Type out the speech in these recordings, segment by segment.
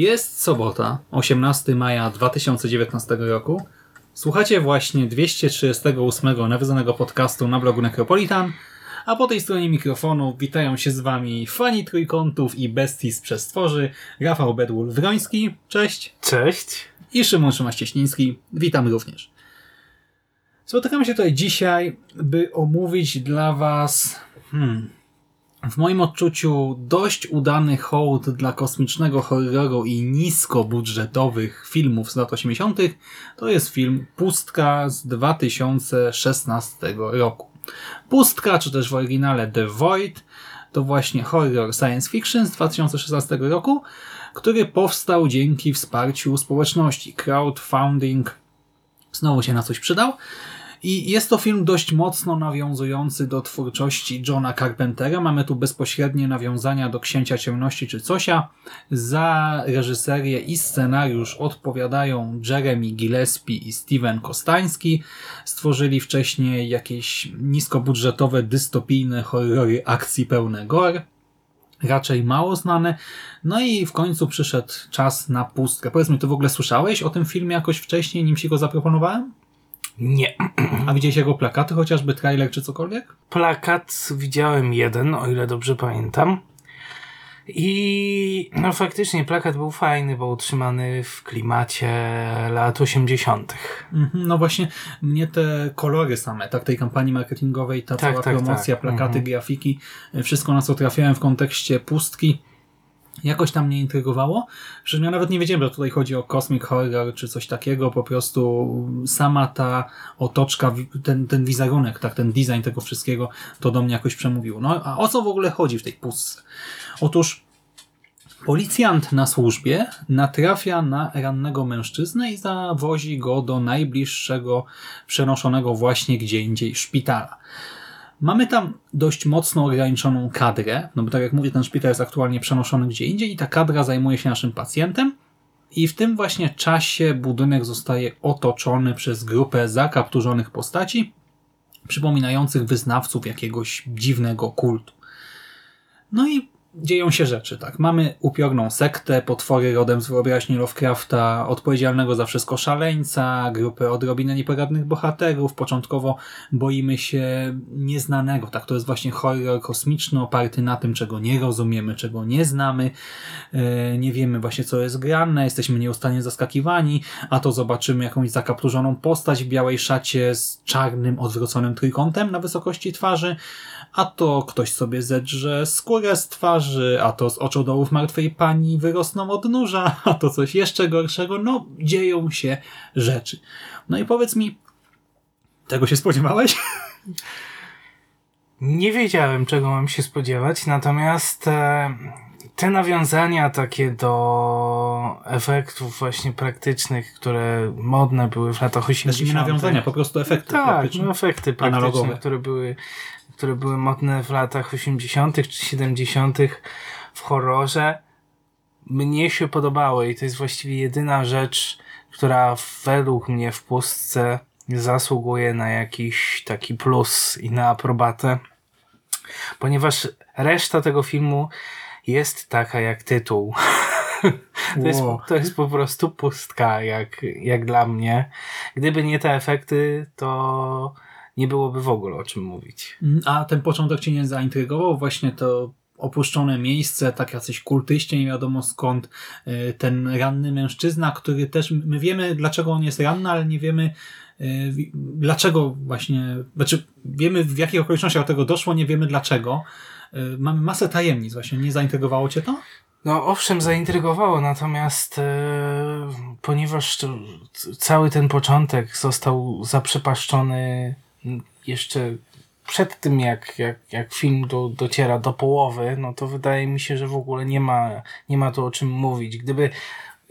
Jest sobota, 18 maja 2019 roku. Słuchacie właśnie 238 nawiązanego podcastu na blogu Necropolitan, a po tej stronie mikrofonu witają się z wami fani trójkątów i bestii z przestworzy, Rafał Bedwul-Wroński, cześć, Cześć. i Szymon Szymaś-Cieśliński, witam również. Spotykamy się tutaj dzisiaj, by omówić dla was hmm, w moim odczuciu dość udany hołd dla kosmicznego horroru i niskobudżetowych filmów z lat 80. To jest film Pustka z 2016 roku. Pustka, czy też w oryginale The Void, to właśnie horror science fiction z 2016 roku, który powstał dzięki wsparciu społeczności. Crowdfunding znowu się na coś przydał. I jest to film dość mocno nawiązujący do twórczości Johna Carpentera. Mamy tu bezpośrednie nawiązania do Księcia Ciemności czy Cosia. Za reżyserię i scenariusz odpowiadają Jeremy Gillespie i Steven Kostański. Stworzyli wcześniej jakieś niskobudżetowe, dystopijne horrory akcji pełne gore raczej mało znane. No i w końcu przyszedł czas na pustkę. Powiedz mi, ty w ogóle słyszałeś o tym filmie jakoś wcześniej, nim ci go zaproponowałem? Nie. A widziałeś jego plakaty, chociażby trailer czy cokolwiek? Plakat widziałem jeden, o ile dobrze pamiętam. I no faktycznie plakat był fajny, bo utrzymany w klimacie lat 80. Mhm, No właśnie, mnie te kolory same, tak tej kampanii marketingowej, ta Tak, cała tak, promocja, tak. plakaty, Mhm. grafiki, wszystko na co trafiałem w kontekście pustki, jakoś tam mnie intrygowało. Przecież ja nawet nie wiedziałem, że tutaj chodzi o cosmic horror czy coś takiego, po prostu sama ta otoczka, ten, ten wizerunek, tak, ten design tego wszystkiego, to do mnie jakoś przemówił. No a o co w ogóle chodzi w tej pustce? Otóż Policjant na służbie natrafia na rannego mężczyznę i zawozi go do najbliższego przenoszonego właśnie gdzie indziej szpitala. Mamy tam dość mocno ograniczoną kadrę, no bo tak jak mówię, ten szpital jest aktualnie przenoszony gdzie indziej i ta kadra zajmuje się naszym pacjentem i w tym właśnie czasie budynek zostaje otoczony przez grupę zakapturzonych postaci, przypominających wyznawców jakiegoś dziwnego kultu. No i dzieją się rzeczy, tak. Mamy upiorną sektę, potwory rodem z wyobraźni Lovecrafta, odpowiedzialnego za wszystko szaleńca, grupę odrobinę nieporadnych bohaterów. Początkowo boimy się nieznanego, tak. To jest właśnie horror kosmiczny oparty na tym, czego nie rozumiemy, czego nie znamy. E, Nie wiemy właśnie, co jest grane, jesteśmy nieustannie zaskakiwani, a to zobaczymy jakąś zakapturzoną postać w białej szacie z czarnym, odwróconym trójkątem na wysokości twarzy, a to ktoś sobie zedrze skórę z twarzy, a to z oczodołów martwej pani wyrosną odnóża, a to coś jeszcze gorszego. No, dzieją się rzeczy. No i powiedz mi, tego się spodziewałeś? Nie wiedziałem, czego mam się spodziewać, natomiast e, te nawiązania takie do efektów właśnie praktycznych, które modne były w latach 80. Znaczy nie nawiązania, po prostu efekty Tak, praktyczne. no efekty praktyczne, Analogowe. które były, które były modne w latach 80. czy 70. w horrorze. Mnie się podobały i to jest właściwie jedyna rzecz, która według mnie w pustce zasługuje na jakiś taki plus i na aprobatę. Ponieważ reszta tego filmu jest taka jak tytuł. To jest, to jest po prostu pustka, jak, jak dla mnie. Gdyby nie te efekty, to nie byłoby w ogóle o czym mówić. Mm, A ten początek cię nie zaintrygował? Właśnie to opuszczone miejsce, tak jacyś kultyście, nie wiadomo skąd, y, ten ranny mężczyzna, który też, my wiemy dlaczego on jest ranny, ale nie wiemy y, dlaczego właśnie, znaczy wiemy w jakich okolicznościach do tego doszło, nie wiemy dlaczego. Y, Mamy masę tajemnic właśnie, nie zaintrygowało Cię to? No owszem, zaintrygowało, natomiast e, ponieważ cały ten początek został zaprzepaszczony jeszcze przed tym, jak, jak, jak film do, dociera do połowy, no to wydaje mi się, że w ogóle nie ma, nie ma tu o czym mówić. Gdyby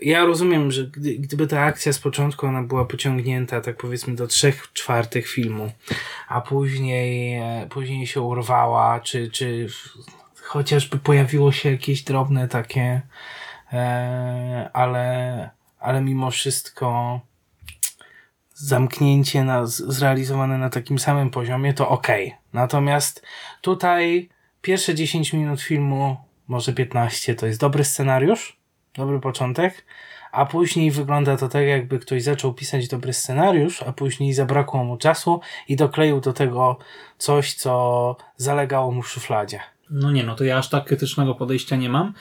ja rozumiem, że gdy, gdyby ta akcja z początku ona była pociągnięta, tak powiedzmy, do trzech czwartych filmu, a później, e, później się urwała, czy, czy chociażby pojawiło się jakieś drobne takie, e, ale, ale mimo wszystko zamknięcie na, zrealizowane na takim samym poziomie, to ok. Natomiast tutaj pierwsze 10 minut filmu, może 15, to jest dobry scenariusz, dobry początek, a później wygląda to tak, jakby ktoś zaczął pisać dobry scenariusz, a później zabrakło mu czasu i dokleił do tego coś, co zalegało mu w szufladzie. No nie, no to ja aż tak krytycznego podejścia nie mam,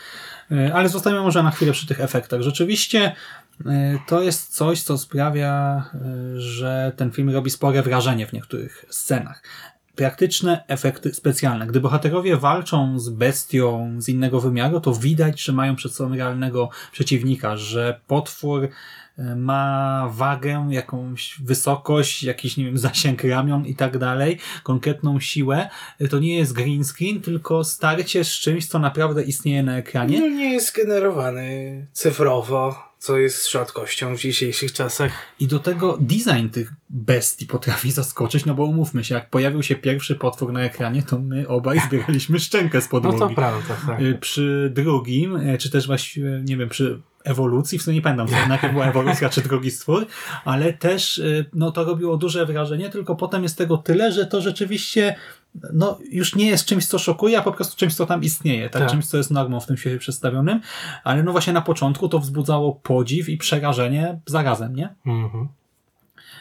Y, ale zostajemy może na chwilę przy tych efektach. Rzeczywiście y, to jest coś, co sprawia, y, że ten film robi spore wrażenie w niektórych scenach. Praktyczne efekty specjalne. Gdy bohaterowie walczą z bestią z innego wymiaru, to widać, że mają przed sobą realnego przeciwnika, że potwór ma wagę, jakąś wysokość, jakiś, nie wiem, zasięg ramion i tak dalej, konkretną siłę. To nie jest green screen, tylko starcie z czymś, co naprawdę istnieje na ekranie. No nie jest generowany cyfrowo, co jest rzadkością w dzisiejszych czasach. I do tego design tych bestii potrafi zaskoczyć, no bo umówmy się, jak pojawił się pierwszy potwór na ekranie, to my obaj zbieraliśmy szczękę z No podłogi. to prawda, tak. Y, Przy drugim, y, czy też właściwie, nie wiem, przy ewolucji, w sumie nie pamiętam, co najpierw była ewolucja, czy drugi stwór, ale też y, no, to robiło duże wrażenie, tylko potem jest tego tyle, że to rzeczywiście no, już nie jest czymś, co szokuje, a po prostu czymś, co tam istnieje, tak? Tak. czymś, co jest normą w tym świecie przedstawionym, ale no właśnie na początku to wzbudzało podziw i przerażenie zarazem, nie? Mhm.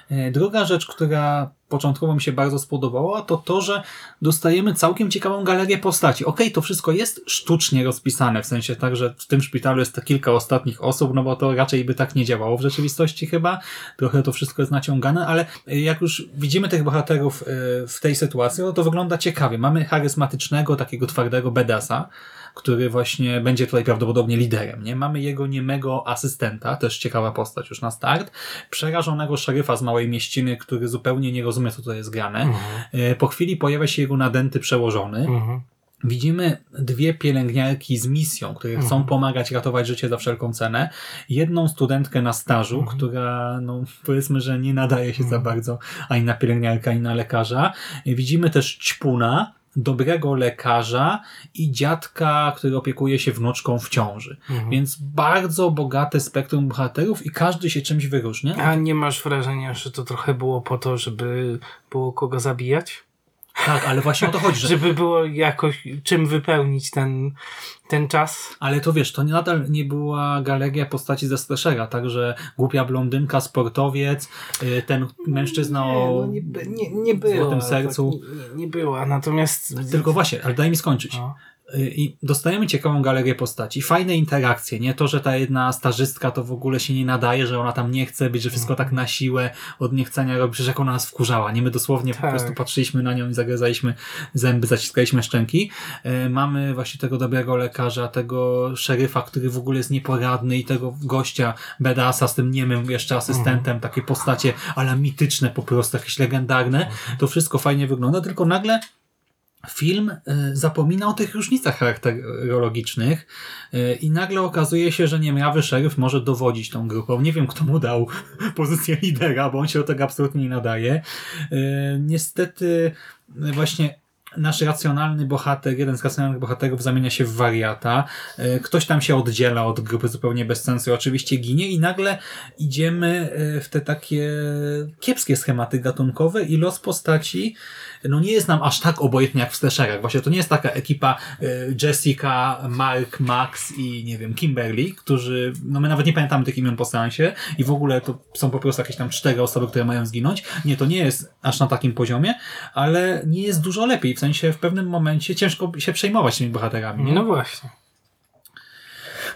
E, Druga rzecz, która początkowo mi się bardzo spodobała, to to, że dostajemy całkiem ciekawą galerię postaci. Okej, to wszystko jest sztucznie rozpisane, w sensie tak, że w tym szpitalu jest kilka ostatnich osób, no bo to raczej by tak nie działało w rzeczywistości chyba. Trochę to wszystko jest naciągane, ale e, jak już widzimy tych bohaterów e, w tej sytuacji, no to wygląda ciekawie. Mamy charyzmatycznego, takiego twardego bedasa, który właśnie będzie tutaj prawdopodobnie liderem. Nie? Mamy jego niemego asystenta, też ciekawa postać już na start, przerażonego szeryfa z małej mieściny, który zupełnie nie rozumie, co to jest grane. E, Po chwili pojawia się jego nadęty przełożony. Mhm. Widzimy dwie pielęgniarki z misją, które chcą pomagać ratować życie za wszelką cenę. Jedną studentkę na stażu, która, no, powiedzmy, że nie nadaje się za bardzo ani na pielęgniarkę, ani na lekarza. Widzimy też ćpuna, dobrego lekarza i dziadka, który opiekuje się wnuczką w ciąży. Więc bardzo bogate spektrum bohaterów i każdy się czymś wyróżnia. A nie masz wrażenia, że to trochę było po to, żeby było kogo zabijać? Tak, ale właśnie o to chodzi, że Żeby było jakoś czym wypełnić ten, ten czas? Ale to wiesz, to nadal nie była galeria postaci ze slashera, także głupia blondynka, sportowiec, y, ten mężczyzna o... nie, no nie, nie, nie było. złotym sercu. Tak, nie, nie była, natomiast... Tylko właśnie, ale daj mi skończyć. No. Y, I dostajemy ciekawą galerię postaci, fajne interakcje, nie to, że ta jedna stażystka to w ogóle się nie nadaje, że ona tam nie chce być, że wszystko tak na siłę od niechcenia robi, przecież jak ona nas wkurzała, nie my dosłownie po Tak. prostu patrzyliśmy na nią i zagryzaliśmy zęby, zaciskaliśmy szczęki. Y, Mamy właśnie tego dobrego lekarza, tego szeryfa, który w ogóle jest nieporadny i tego gościa Bedasa z tym niemym jeszcze asystentem, takie postacie ale mityczne po prostu, jakieś legendarne. To wszystko fajnie wygląda, tylko nagle film y, zapomina o tych różnicach charakterologicznych y, i nagle okazuje się, że niemrawy szeryf może dowodzić tą grupą. Nie wiem, kto mu dał pozycję lidera, bo on się do tego absolutnie nie nadaje. Y, Niestety właśnie nasz racjonalny bohater, jeden z racjonalnych bohaterów zamienia się w wariata. Ktoś tam się oddziela od grupy zupełnie bez sensu, oczywiście ginie i nagle idziemy w te takie kiepskie schematy gatunkowe i los postaci no nie jest nam aż tak obojętny jak w slasherach. Właśnie to nie jest taka ekipa y, Jessica, Mark, Max i nie wiem, Kimberly, którzy, no my nawet nie pamiętamy tych imion po seansie i w ogóle to są po prostu jakieś tam cztery osoby, które mają zginąć. Nie, to nie jest aż na takim poziomie, ale nie jest dużo lepiej. W sensie sensie w pewnym momencie ciężko się przejmować tymi bohaterami. Nie? No właśnie.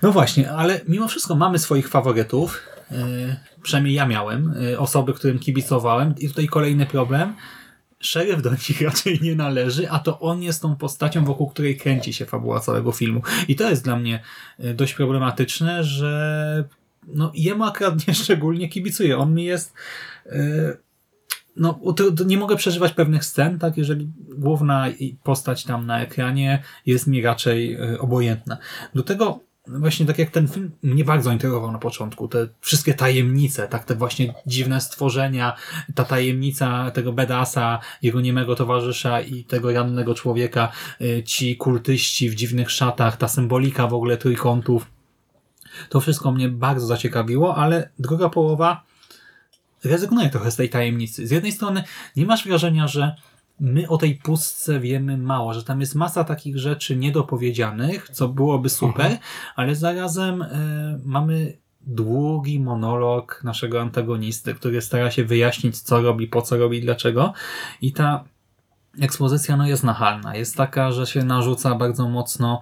No właśnie, ale mimo wszystko mamy swoich faworytów. Yy, przynajmniej ja miałem. Yy, osoby, którym kibicowałem. I tutaj kolejny problem. Szeryf do nich raczej nie należy, a to on jest tą postacią, wokół której kręci się fabuła całego filmu. I to jest dla mnie yy, dość problematyczne, że no, jemu akurat nie szczególnie kibicuję. On mi jest... Yy, no, nie mogę przeżywać pewnych scen, tak, jeżeli główna postać tam na ekranie jest mi raczej yy, obojętna. Do tego właśnie tak jak ten film mnie bardzo interesował na początku, te wszystkie tajemnice, tak te właśnie dziwne stworzenia, ta tajemnica tego bedasa, jego niemego towarzysza i tego rannego człowieka, y, ci kultyści w dziwnych szatach, ta symbolika w ogóle trójkątów, to wszystko mnie bardzo zaciekawiło, ale druga połowa rezygnuje trochę z tej tajemnicy. Z jednej strony nie masz wrażenia, że my o tej pustce wiemy mało, że tam jest masa takich rzeczy niedopowiedzianych, co byłoby super, -huh. ale zarazem y, mamy długi monolog naszego antagonisty, który stara się wyjaśnić, co robi, po co robi, dlaczego. I ta ekspozycja no, jest nachalna. Jest taka, że się narzuca bardzo mocno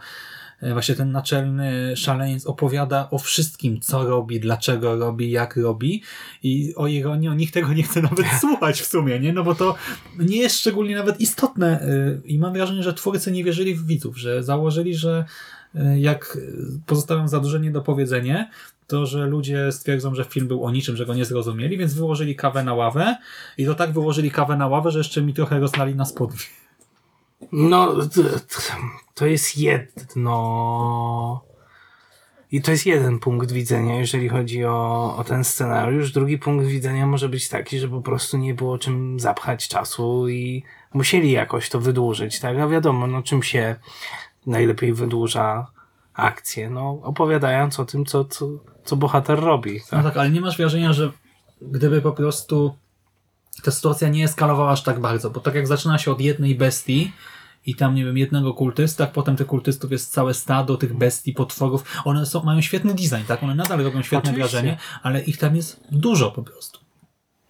właśnie ten naczelny szaleniec opowiada o wszystkim, co robi, dlaczego robi, jak robi i o ironii, o nikt tego nie chce nawet słuchać w sumie, nie? No bo to nie jest szczególnie nawet istotne i mam wrażenie, że twórcy nie wierzyli w widzów, że założyli, że jak pozostawią za duże niedopowiedzenie, to, że ludzie stwierdzą, że film był o niczym, że go nie zrozumieli, więc wyłożyli kawę na ławę i to tak wyłożyli kawę na ławę, że jeszcze mi trochę rozlali na spodnie. No, to jest jedno. I to jest jeden punkt widzenia, jeżeli chodzi o, o ten scenariusz. Drugi punkt widzenia może być taki, że po prostu nie było czym zapchać czasu i musieli jakoś to wydłużyć, tak? A wiadomo, no czym się najlepiej wydłuża akcję? No, opowiadając o tym, co, co, co bohater robi. Tak? No tak, ale nie masz wrażenia, że gdyby po prostu ta sytuacja nie eskalowała aż tak bardzo, bo tak jak zaczyna się od jednej bestii, i tam, nie wiem, jednego kultysta, potem tych kultystów jest całe stado tych bestii, potworów. One są, mają świetny design, tak? One nadal robią świetne Oczywiście. wrażenie, ale ich tam jest dużo po prostu.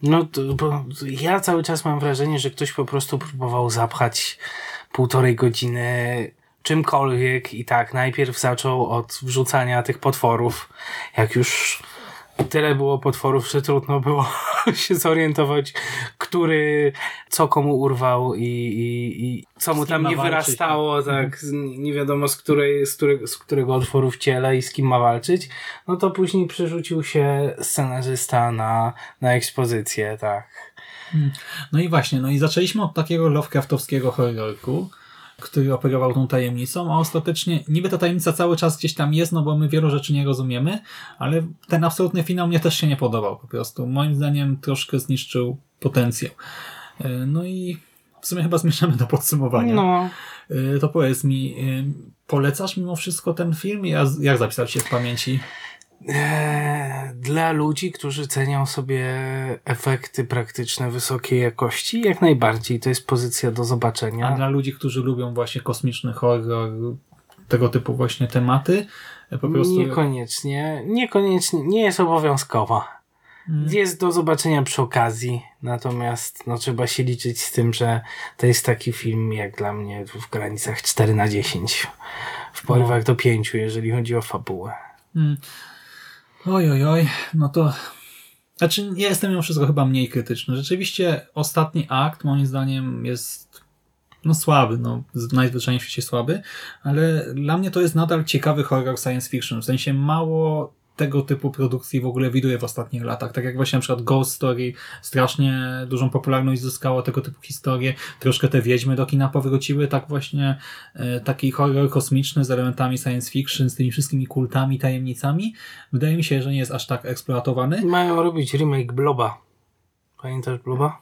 No, to, bo ja cały czas mam wrażenie, że ktoś po prostu próbował zapchać półtorej godziny czymkolwiek i tak najpierw zaczął od wrzucania tych potworów. Jak już tyle było potworów, że trudno było się zorientować, który co komu urwał i, i, i co mu tam nie walczyć, wyrastało, tak, z, nie wiadomo z, której, z, którego, z którego otworu w ciele i z kim ma walczyć, no to później przerzucił się scenarzysta na, na ekspozycję, tak. No i właśnie, no i zaczęliśmy od takiego Lovecraftowskiego horrorku, który operował tą tajemnicą, a ostatecznie niby ta tajemnica cały czas gdzieś tam jest, no bo my wielu rzeczy nie rozumiemy, ale ten absolutny finał mnie też się nie podobał po prostu. Moim zdaniem troszkę zniszczył potencjał. No i w sumie chyba zmierzamy do podsumowania. No. To powiedz mi, polecasz mimo wszystko ten film? Jak zapisał się w pamięci? Dla ludzi, którzy cenią sobie efekty praktyczne wysokiej jakości, jak najbardziej. To jest pozycja do zobaczenia. A dla ludzi, którzy lubią właśnie kosmiczny horror, tego typu właśnie tematy, po prostu... Niekoniecznie. Niekoniecznie. Nie jest obowiązkowa. Hmm. Jest do zobaczenia przy okazji, natomiast no, trzeba się liczyć z tym, że to jest taki film jak dla mnie w granicach 4 na 10 w porywach no. do 5, jeżeli chodzi o fabułę. Hmm. Oj, oj, oj, no to... Znaczy, ja jestem mimo wszystko chyba mniej krytyczny. Rzeczywiście ostatni akt, moim zdaniem, jest no słaby, no najzwyczajniej w świecie słaby, ale dla mnie to jest nadal ciekawy horror science fiction. W sensie mało tego typu produkcji w ogóle widuję w ostatnich latach. Tak jak właśnie na przykład Ghost Story strasznie dużą popularność zyskało tego typu historie. Troszkę te wiedźmy do kina powróciły. Tak właśnie e, taki horror kosmiczny z elementami science fiction, z tymi wszystkimi kultami, tajemnicami. Wydaje mi się, że nie jest aż tak eksploatowany. Mają robić remake Bloba. Pamiętasz Bloba?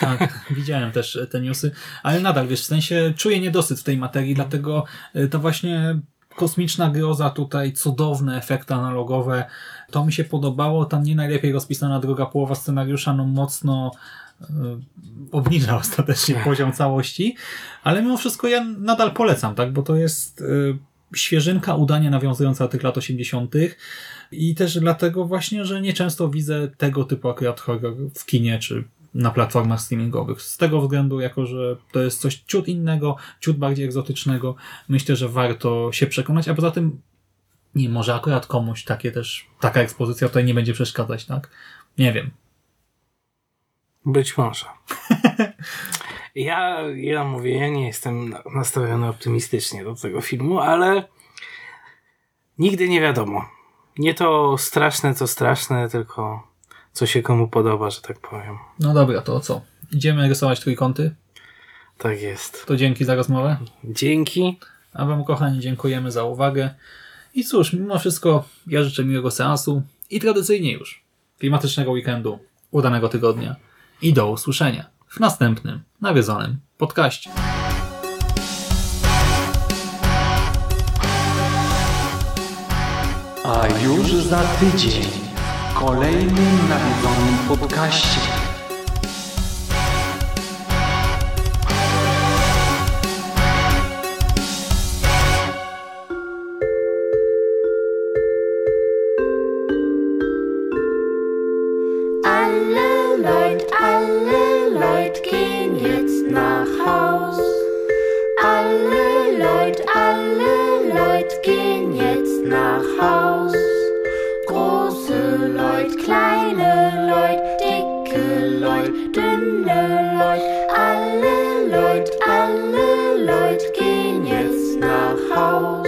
Tak, widziałem też te newsy, ale nadal, wiesz, w sensie czuję niedosyt w tej materii, dlatego e, to właśnie kosmiczna groza tutaj, cudowne efekty analogowe. To mi się podobało. Tam nie najlepiej rozpisana druga połowa scenariusza, no mocno yy, obniża ostatecznie poziom całości, ale mimo wszystko ja nadal polecam, tak, bo to jest yy, świeżynka, udanie nawiązująca do tych lat 80. i też dlatego właśnie, że nieczęsto widzę tego typu akurat horror w kinie, czy na platformach streamingowych. Z tego względu, jako że to jest coś ciut innego, ciut bardziej egzotycznego, myślę, że warto się przekonać, a poza tym nie, może akurat komuś takie też, taka ekspozycja tutaj nie będzie przeszkadzać, tak? Nie wiem. Być może. ja, ja mówię, ja nie jestem na- nastawiony optymistycznie do tego filmu, ale nigdy nie wiadomo. Nie to straszne, co straszne, tylko co się komu podoba, że tak powiem. No dobra, to co? Idziemy rysować trójkąty? Tak jest. To dzięki za rozmowę. Dzięki. A Wam, kochani, dziękujemy za uwagę. I cóż, mimo wszystko, ja życzę miłego seansu i tradycyjnie już klimatycznego weekendu, udanego tygodnia i do usłyszenia w następnym nawiedzonym podcaście. A już za tydzień kolejnym nawiedzonym podcaście. Leut, kleine Leut, dicke Leut, dünne Leut. Alle Leut, alle Leut gehen jetzt nach Haus.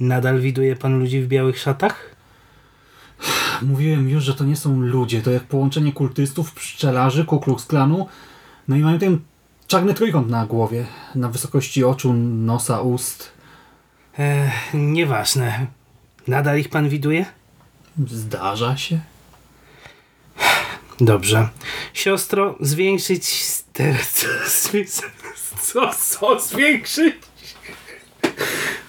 Nadal widuje pan ludzi w białych szatach? Mówiłem już, że to nie są ludzie, to jak połączenie kultystów, pszczelarzy, Ku Klux Klanu, no i mają ten czarny trójkąt na głowie, na wysokości oczu, nosa, ust. Eee, nieważne. Nadal ich pan widuje? Zdarza się. Dobrze. Siostro, zwiększyć ster... Co, co zwiększyć?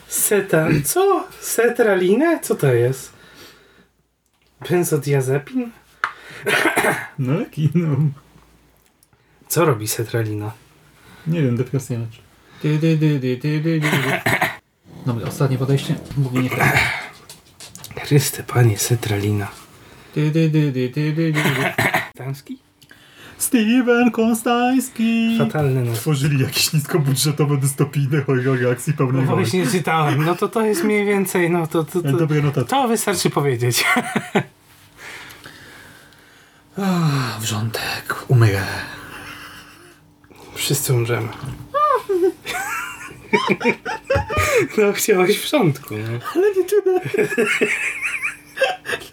Seta... Co? Setralinę? Co to jest? Benzodiazepin? No leki, no. Co robi setralina? Nie wiem, dy, dy, dy. Dobra, ostatnie podejście. Mówię nie tak. Chryste, panie, setralina. Tanski? Steven Konstański. Fatalny nazw. Tworzyli jakieś niskobudżetowe dystopijne horror akcji pełnej No właśnie czytałem. No to to jest mniej więcej, no to... to, to, Dobre notatki. to wystarczy powiedzieć. Wrzątek, umrę. Wszyscy umrzemy. No chciałeś w rządku, no. Ale nie tyle.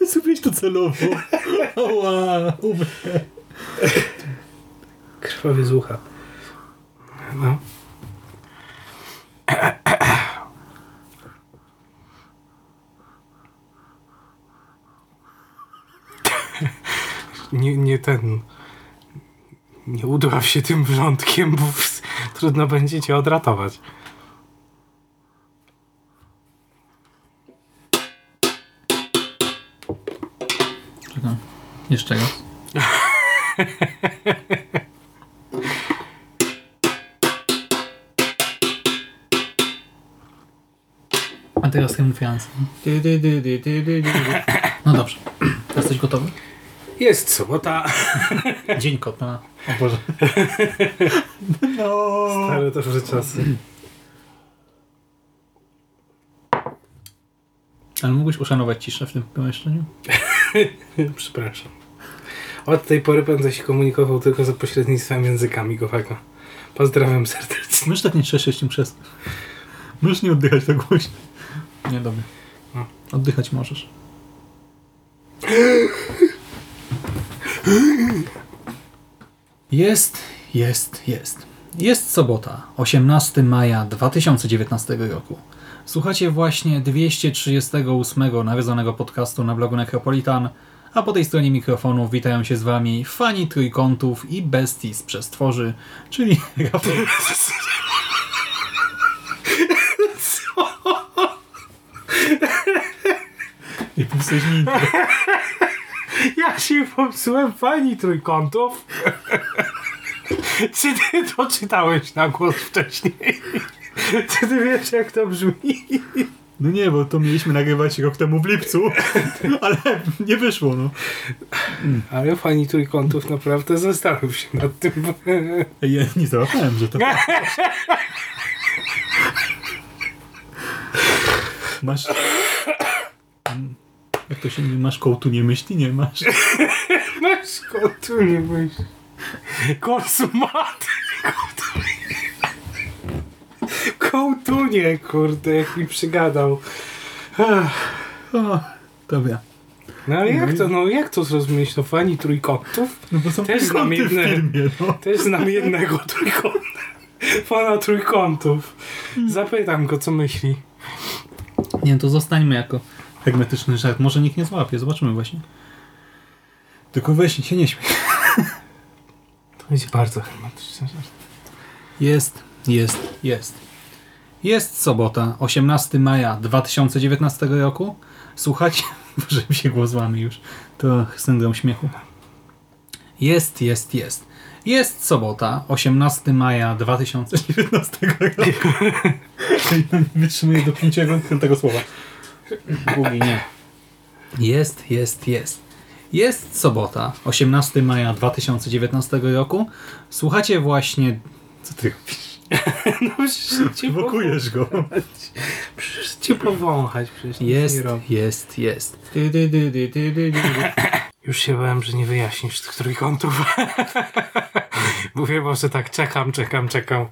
Nie zrobiłeś to celowo. Ała, umrę. Krwawy z ucha. No. Nie, nie ten. Nie udław się tym wrzątkiem, bo trudno będzie cię odratować. Czekam. Jeszcze raz. A teraz dy, dy. No dobrze. Jesteś gotowy? Jest sobota. Dzień kota. O Boże. No. Ale to już czasy. Ale mógłbyś uszanować ciszę w tym pomieszczeniu? Przepraszam. Od tej pory będę się komunikował tylko za pośrednictwem języka migowego. Pozdrawiam serdecznie. Możesz tak nie trzeszczyć tym przez. Możesz nie oddychać tak głośno. Nie, dobra. No. Oddychać możesz. Jest, jest, jest. Jest sobota, 18 maja 2019 roku. Słuchacie właśnie 238 nawiązanego podcastu na blogu Necropolitan, a po tej stronie mikrofonu witają się z Wami fani trójkątów i bestii z przestworzy, czyli Rafał i. Ja się popsułem fani trójkątów. Czy ty to czytałeś na głos wcześniej? Czy ty wiesz, jak to brzmi? No nie, bo to mieliśmy nagrywać rok temu w lipcu, ale nie wyszło, no. Ale fani trójkątów naprawdę zastanów się nad tym. Ej, Ja nie załapałem, że to... Masz... Jak to się mówi? Masz kołtu nie myśli? Nie masz. Masz kotu, nie myśl. Konsumat! Kołtunie, kurde, jak mi przygadał. O, dobra. No ale jak to, no jak to zrozumieć? No fani trójkątów? No bo są Też znam jedne- no. Też znam jednego trójkąta. Fana trójkątów. Zapytam go, co myśli. Nie, to zostańmy jako hermetyczny żart. Może nikt nie złapie, zobaczymy właśnie. Tylko weź się nie śmiej. To będzie bardzo hermetyczne. Jest, jest, jest. Jest sobota, 18 maja 2019 roku. Słuchajcie, może mi się głos łamie już. To syndrom śmiechu. Jest, jest, jest. Jest sobota, 18 maja 2019 roku. No, nie wytrzymuję do pięciego tego słowa. Długi, nie. Jest, jest, jest. Jest sobota, 18 maja 2019 roku. Słuchacie właśnie... Co ty robisz? No przecież cię Wokujesz go. Przecież cię powąchać. Przecież Jest, jest, jest. Ty, ty, ty, ty, ty, ty, ty. Już się bałem, że nie wyjaśnisz tych trójkątów. Mówię, może tak czekam, czekam, czekam.